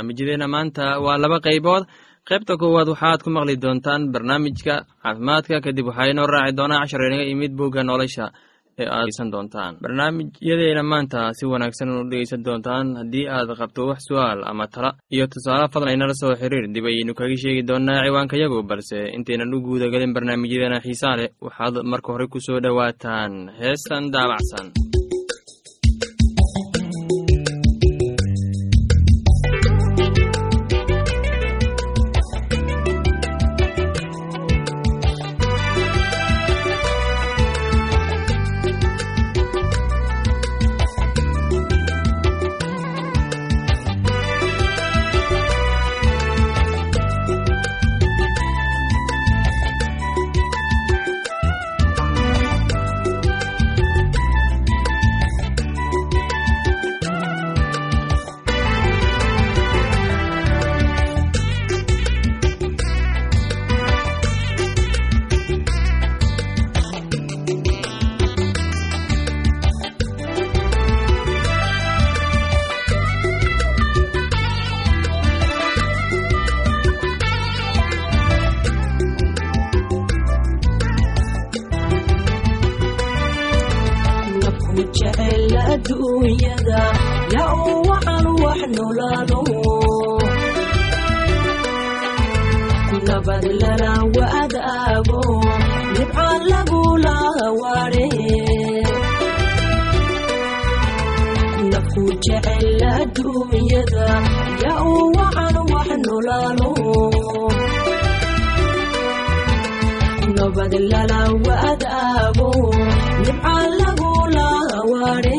barnaamijyadeena maanta waa laba qaybood. Qaybta koowaad waxaad ku maqli doontaan barnaamijka caafimaadka kadib waxaa inoo raaci doonaa cashar inaga imid bogga nolosha ee aad dhegeysan doontaan. Barnaamijyadeena maanta si wanaagsan u dhegeysan doontaan haddii aad qabto wax su'aal ama tala. Iyo tusaale fadlan inala soo xiriir dib ayaynu kaga sheegi doonaa ciwaankayagu balse intaynan u guudagelin barnaamijyadeena xiisaa leh waxaad marka hore ku soo dhowaataan heestan daabacsan adduunyada yaa uu wacan wax nolaado kunabad lana waadaago lagula hawaare kunaku jecel adduunyada lagula hawaare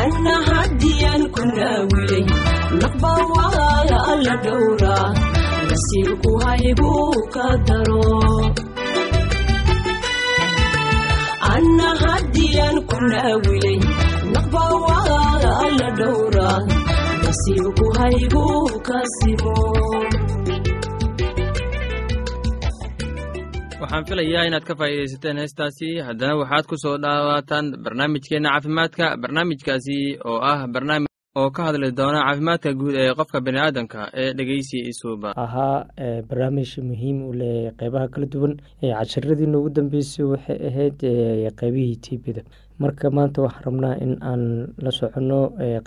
anna haddiyan ku naawilay naqba waa alla dhowra nasiibku haybuu ka daro anna haddiyan ku naawilay naqba waa alla dhowra nasiibku haybuu ka simo waxaan filayaa inaad ka faa'iidaysateen heestaasi. Haddana waxaad ku soo dhaawaataan barnaamijkeenna caafimaadka barnaamijkaasi oo ah barnaamij oo ka hadli doona caafimaadka guud ee qofka bani aadamka ee dhegeysi isuuba ahaa barnaamij muhiim u leh qeybaha kala duwan casharadii noogu dambeysay waxay ahayd qeybihii tbda marka maanta waxaan rabnaa in aan la soconno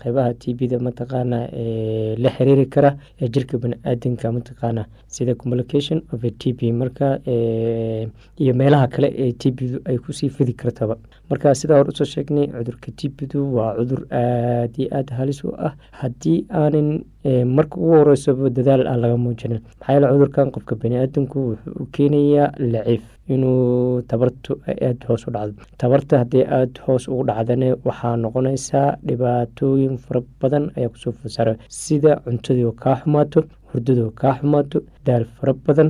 qeybaha tbda mataqaana la xiriiri kara ee jirka baniaadanka mataqaana sida communication of t b marka iyo meelaha kale ee tbdu ay ku sii fidi kartaba. Marka sidaa hor u soo sheegnay cudurka tbdu waa cudur aad iyo aad halis u ah. Haddii aanan marka ugu horeysaba dadaal aan laga muujinin maxaa yeele cudurkan qofka baniaadanku wuxuu u keenayaa laciif inuu tabartu aada hoos u dhacdo. Tabarta haddii aada hoos ugu dhacdane waxaa noqonaysaa dhibaatooyin fara badan ayaa ku soo fasaara sida cuntadii kaa xumaato hurdadoo kaa xumaato daal fara badan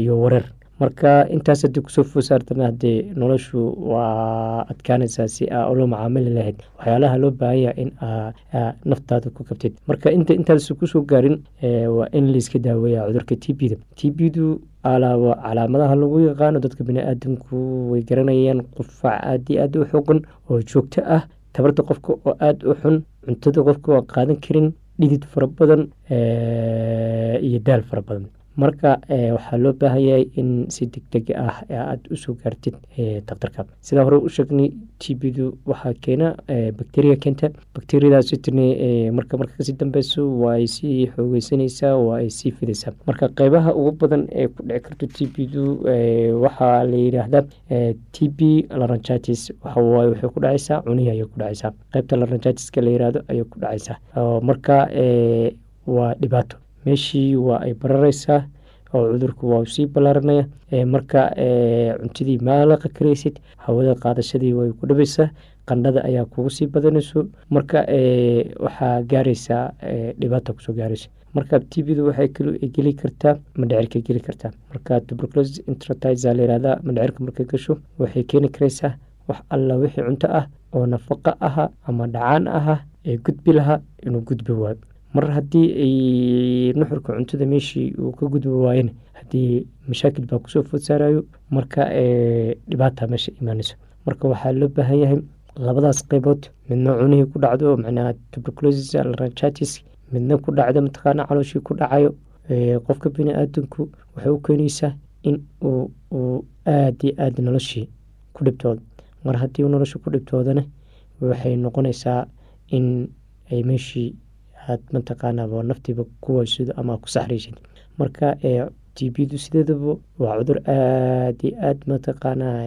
iyo wareer marka intaas haddii ku soo foosaartana haddee noloshu waa adkaanaysaa si aa ula macaamili lahayd waxyaalaha loo baahanya in aa naftaada ku kabtid. Marka inta intaas ku soo gaarin waa in layska daaweeya cudurka t b da. T b du calaamadaha lagu yaqaano dadka bini-aadamku way garanayaan qufac aad iyo aad u xoogan oo joogto ah tabarta qofka oo aada u xun cuntada qofka oo qaadan karin dhidid fara badan iyo daal fara badan marka waxaa loo baahan yahay in si deg deg ah aada u soo gaartid daktarka sidaa hore u sheegnay t b du waxaa keena bacteria keenta. Bacteriadaas marka marka ka sii dambeyso waa ay sii xoogeysanaysaa waa ay sii fidaysaa. Marka qeybaha ugu badan ee ku dhici karto t b du waxaa la yidhaahdaa t b laranchitis waxawaaye waxay ku dhacaysaa cunihi ayay ku dhacaysaa. Qeybta laranchitiska la yihahdo ayay ku dhacaysaa. Marka waa dhibaato meeshii waa ay barareysaa oo cudurku waa sii ballaaranaya marka cuntadii maalaqa karaysid hawada qaadashadii way ku dhibaysaa qandhada ayaa kugu sii badanayso marka waxaa gaaraysaa dhibaata ku soo gaaraysa. Marka t b du waxay geli kartaa madhecirka geli kartaa. Marka tuberculosis intratiza layihahda madhecirka markay gasho waxay keeni karaysaa wax alla wixii cunto ah oo nafaqa aha ama dhacaan aha ee gudbi lahaa inuu gudbi waayo mar haddii ay nuxurka cuntada meeshii uu ka gudbi waayana haddii mashaakil baa ku soo food saarayo marka dhibaata meesha imaanayso marka waxaa loo baahan yahay labadaas qeybood midna cunihii ku dhacdo macnaha tuberculosis laranchitis midna ku dhacdo mataqaana calooshii ku dhacayo qofka bini aadamku waxay u keenaysaa in uu aada iyo aada noloshii ku dhibtoodo. Mar haddii nolosha ku dhibtoodana waxay noqonaysaa in ay meeshii aad mataqaanaa naftiiba ku waysido ama ku saxraysid marka t b du sideedaba waa cudur aada iyo aada mataqaanaa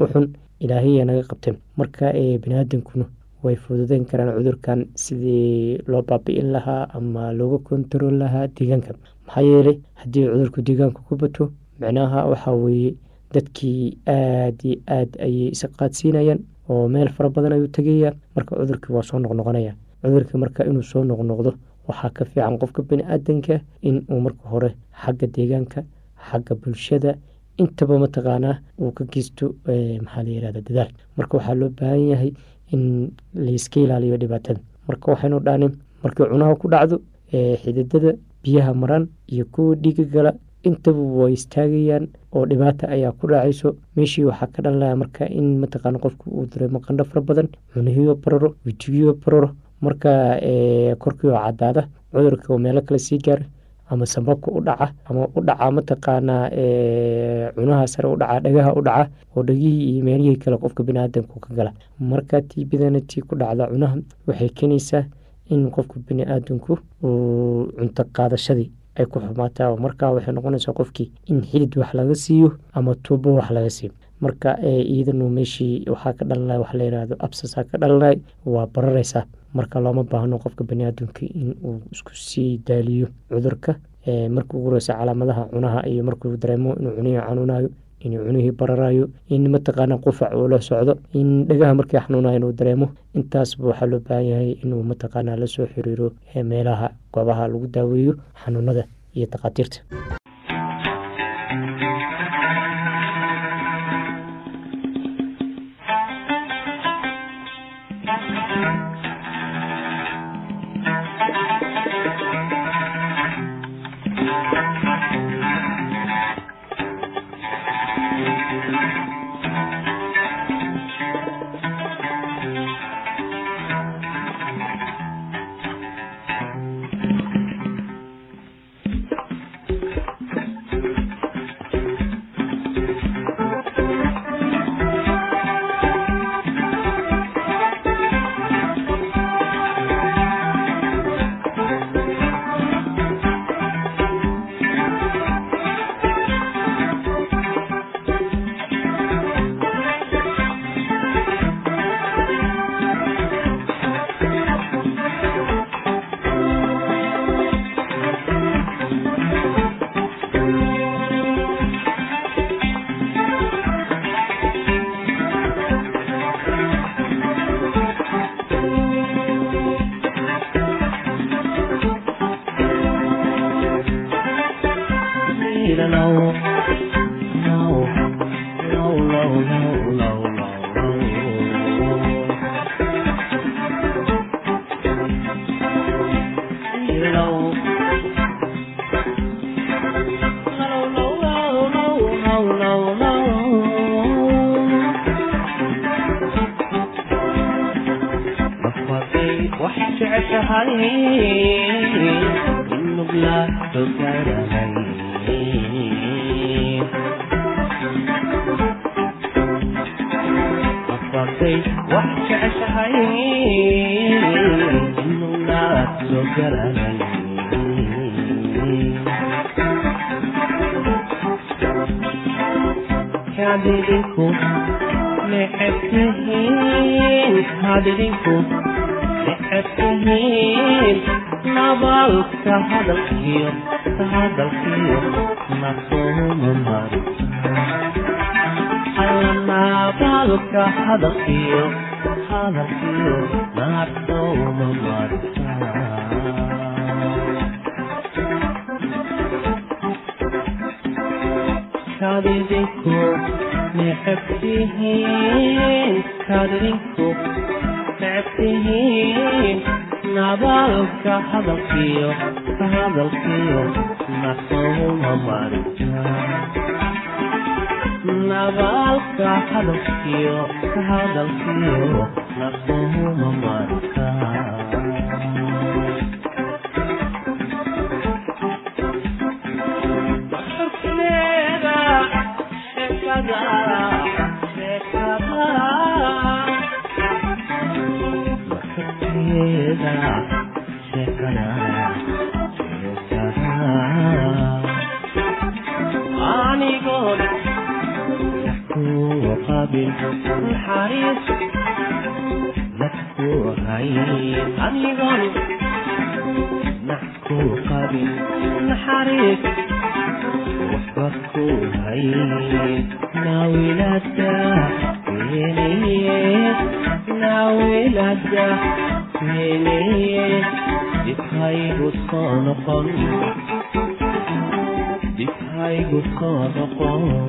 u xun ilaahiya naga qabteen marka biniaadamkuna way fududeyn karaan cudurkan sidii loo baabi'in lahaa ama looga kontarool lahaa deegaanka. Maxaa yeelay haddii cudurku deegaanka ku bato micnaha waxaa weeye dadkii aada iyo aad ayay isa qaadsiinayaan oo meel fara badan ayuu tegaya marka cudurkii waa soo noqnoqonaya cudurka marka inuu soo noqnoqdo waxaa ka fiican qofka bini-aadanka in uu marka hore xagga deegaanka xagga bulshada intaba mataqaanaa uu ka geysto maxaa la yirahda dadaal. Marka waxaa loo baahan yahay in layska ilaaliyo dhibaatada marka waxaynu dhahnin markii cunaha ku dhacdo xididada biyaha maran iyo kuwa dhiiga gala intaba way istaagayaan oo dhibaata ayaa ku dhacayso meeshii waxaa ka dhalanaya marka in mataqaana qofku uu dareemo qandho fara badan cunihiyo bararo wejigiyo bararo marka korkii oo cadaada cudurka oo meelo kale sii gaara ama sambabka u dhaca ama u dhaca mataqaanaa cunaha sare u dhaca dhagaha u dhaca oo dhagihii iyo meelihii kale qofka biniaadamku ka gala. Marka tiibidana tii ku dhacda cunaha waxay keenaysaa in qofka biniaadamku uu cunto qaadashadii ay ku xumaataa. Marka waxay noqonaysaa qofkii in xidid wax laga siiyo ama tuubo wax laga siiyo marka iyadanu meeshii waxaa ka dhalanay wax layihahdo absasaa ka dhalanay waa barareysaa marka looma baahno qofka baniaadamka in uu isku sii daaliyo cudurka markii ugu horeysa calaamadaha cunaha iyo markuu dareemo inuu cunihii xanuunayo inuu cunihii bararayo in mataqaana qufac uu la socdo in dhagaha markii xanuunayo inuu dareemo. Intaasba waxaa loo baahan yahay inuu mataqaana la soo xiriiro meelaha goobaha lagu daaweeyo xanuunada iyo takhaatiirta hadinku hadalkiyo ma soomo maro alanaabaalka hadalkiyo hadalkiyo ma soomo maro kadidinku necebtihiin kadidinku necebtihiin nabaalka hadalkiyo warka hadalkiyo na sooma marnabaalka hadalkiyo ka hadalkiyo na sooma marka Yeah. قابل حريص مكو غير أمي غالي مكو قابل حريص وحبكو غير ناوي لدى ويني ناوي لدى ويني يتخيب الصنقم يتخيب الصنقم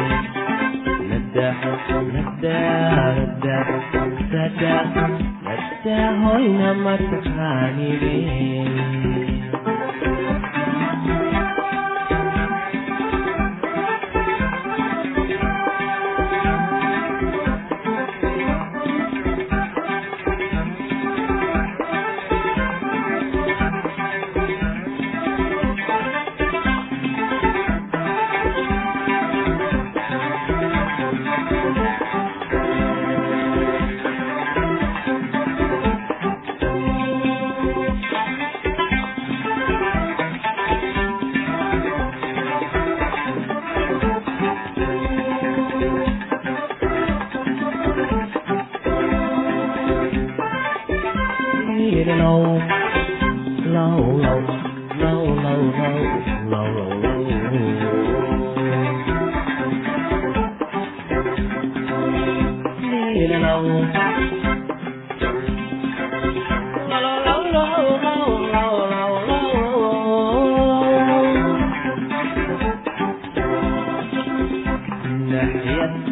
ನನ್ನ ಮತ ಕಾಣಿವೆ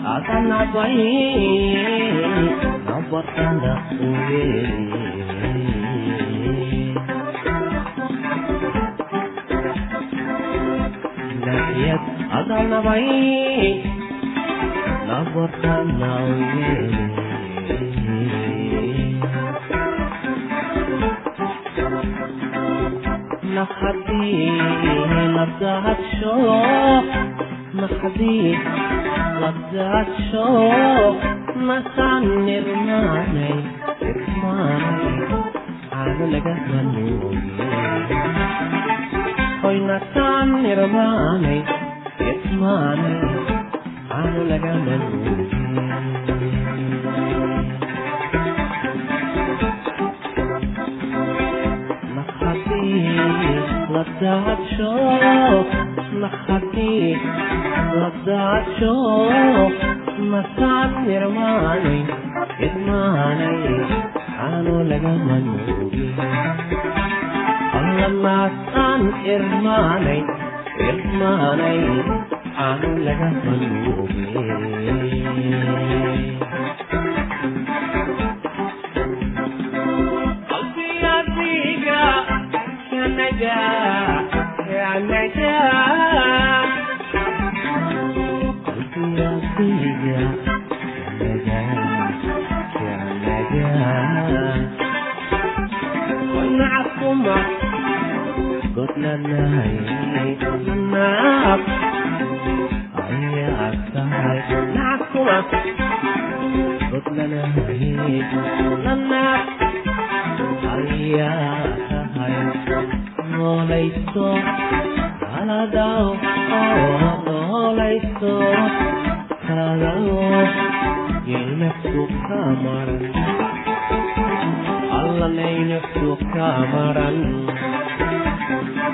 عطنا ضيق عبر أنا ويلي నవై నవ్వతన్నావే نخدي لبدعت شوق نخدي لبدعت شوق مسعني رماني رماني على لجهة النور hoy natan nirmanay caano lagama nuugin naxadii la daadsho naxadii la daadsho masaan irmaanay irmaanay caano lagama nuugin allamaasaan irmaanay irmaanay caano lagama nuugin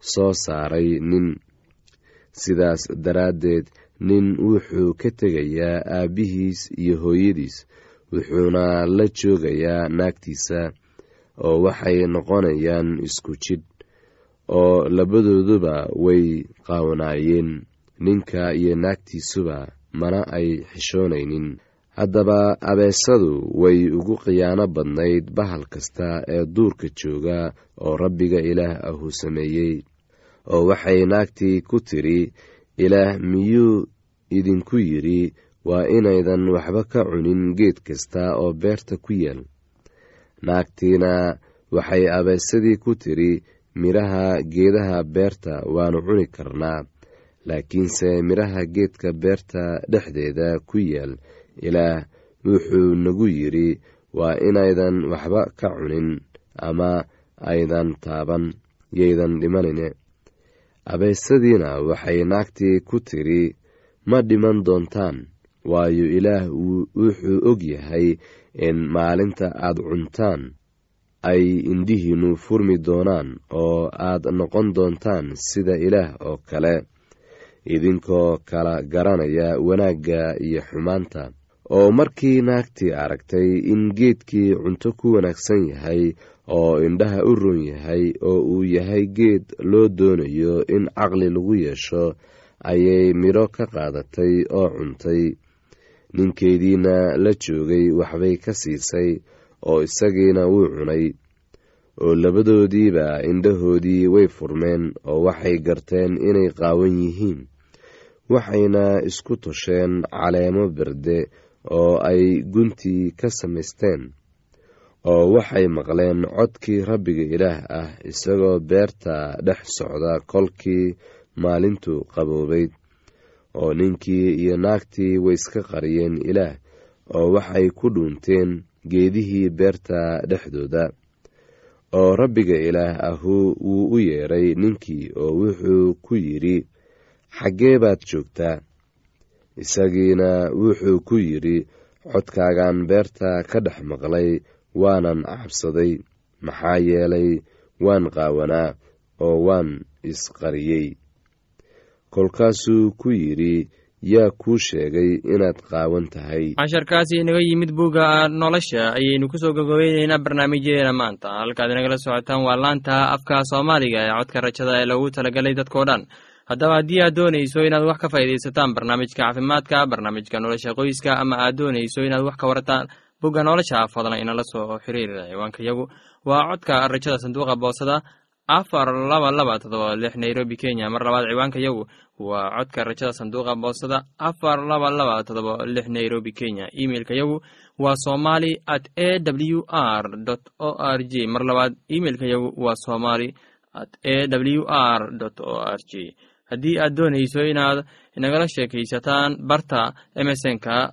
soo saaray nin. Sidaas daraaddeed nin wuxuu ka tegayaa aabbihiis iyo hooyadiis wuxuuna la joogayaa naagtiisa oo waxay noqonayaan isku jidh oo labadooduba way qaawanaayeen. Ninka iyo naagtiisuba mana ay xishoonaynin. Haddaba abeesadu way ugu khiyaano badnayd bahal kasta ee duurka jooga oo rabbiga ilaah ahuu sameeyey oo waxay naagtii ku tidhi ilaah miyuu idinku yidhi waa inaydan waxba ka cunin geed kasta oo beerta ku yaal. Naagtiina waxay abeesadii ku tidhi midhaha geedaha beerta waanu cuni karnaa laakiinse midhaha geedka beerta dhexdeeda ku yaal ilaah wuxuu nagu yidhi waa inaydan waxba ka cunin ama aydan taaban yaydan dhimanine abeesadiina waxay naagtii ku tidhi ma dhiman doontaan waayo ilaah wuxuu og yahay in maalinta aad cuntaan ay indhihiinnu furmi doonaan oo aad noqon doontaan sida ilaah oo kale. Idinkoo kala garanaya wanaagga iyo xumaanta. Oo markii naagtii aragtay in geedkii cunto ku wanaagsan yahay oo indhaha u roon yahay oo uu yahay geed loo doonayo in caqli lagu yeesho ayay midho ka qaadatay oo cuntay. Ninkeediina la joogay waxbay ka siisay oo isagiina wuu cunay oo labadoodiiba indhahoodii way furmeen oo waxay garteen inay qaawan yihiin. Waxayna isku tosheen caleemo berde oo ay guntii ka samaysteen oo waxay maqleen codkii rabbiga ilaah ah isagoo beerta dhex socda kolkii maalintu qaboobayd oo ninkii iyo naagtii way iska qariyeen ilaah oo waxay ku dhuunteen geedihii beerta dhexdooda. Oo rabbiga ilaah ahu wuu u yeedhay ninkii oo wuxuu ku yidhi xaggee baad joogtaa? Isagiina wuxuu ku yidhi codkaagaan beerta ka dhex maqlay waanan cabsaday maxaa yeelay waan qaawanaa oo waan isqariyey. Kolkaasuu ku yidhi yaa kuu sheegay inaad qaawan tahay. Casharkaasi inaga yimid bugga nolosha ayaynu ku soo gogobeyneynaa barnaamijyadeena maanta. Halkaad inagala socotaan waa laanta afka soomaaliga ee codka rajada ee loogu talagalay dadkao dhan. Haddaba haddii aad doonayso inaad wax ka faa'iidaysataan barnaamijka caafimaadka barnaamijka nolosha qoyska ama aad doonayso inaad wax ka warataan bugga nolosha fadlan inala soo xiriir ciwaanka yagu. Waa codka rajada sanduuqa boosada afar laba laba todoba lix nairobi kenya. Mar labaad ciwaanka yagu waa codka rajada sanduuqa boosada afar laba laba todoba lix nairobi kenya. Imeilka yagu waa somali at a w r o r g. Mar labaad imeilka yagu waa somali at a w r o r g. Haddii aad doonayso inaad inagala sheekaysataan barta emesonka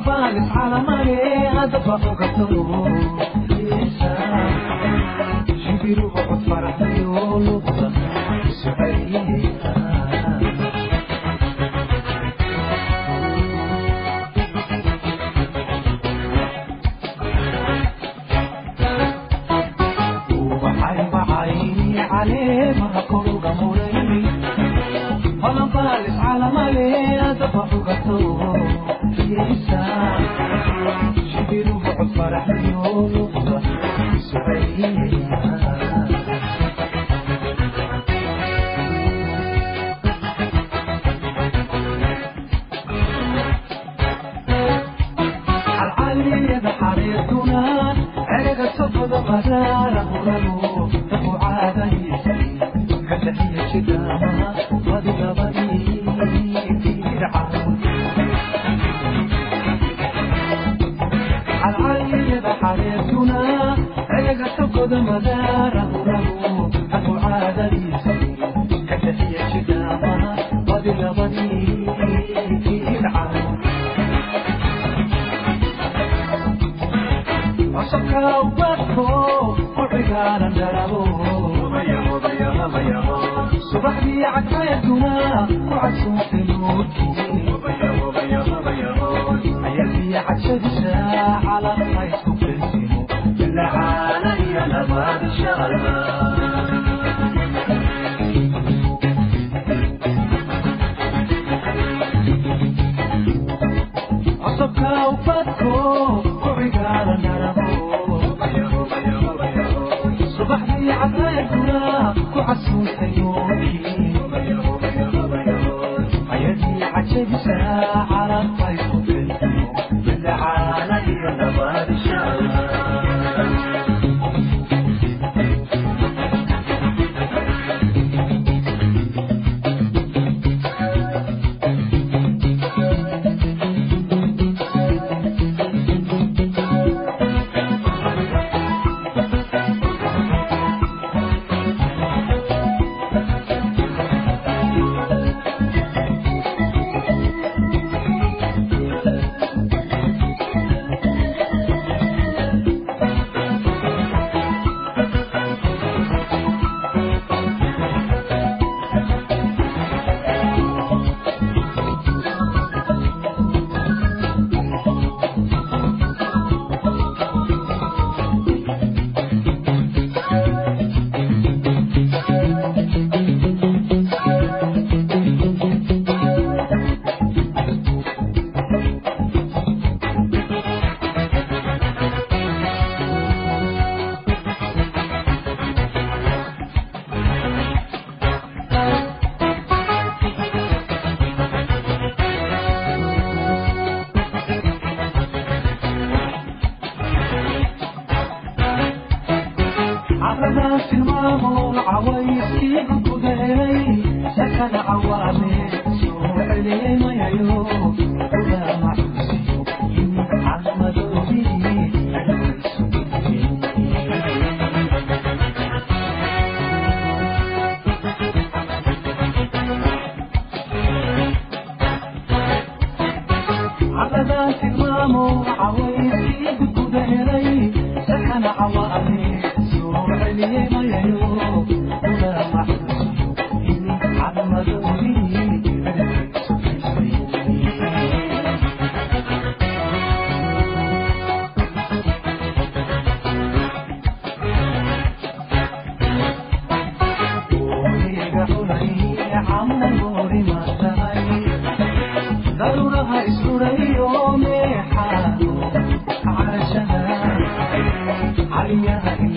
abaal isxalamale adaba ku ka soo subaxdii labaad ayskiibu ku heeray sakanacaw caliyaha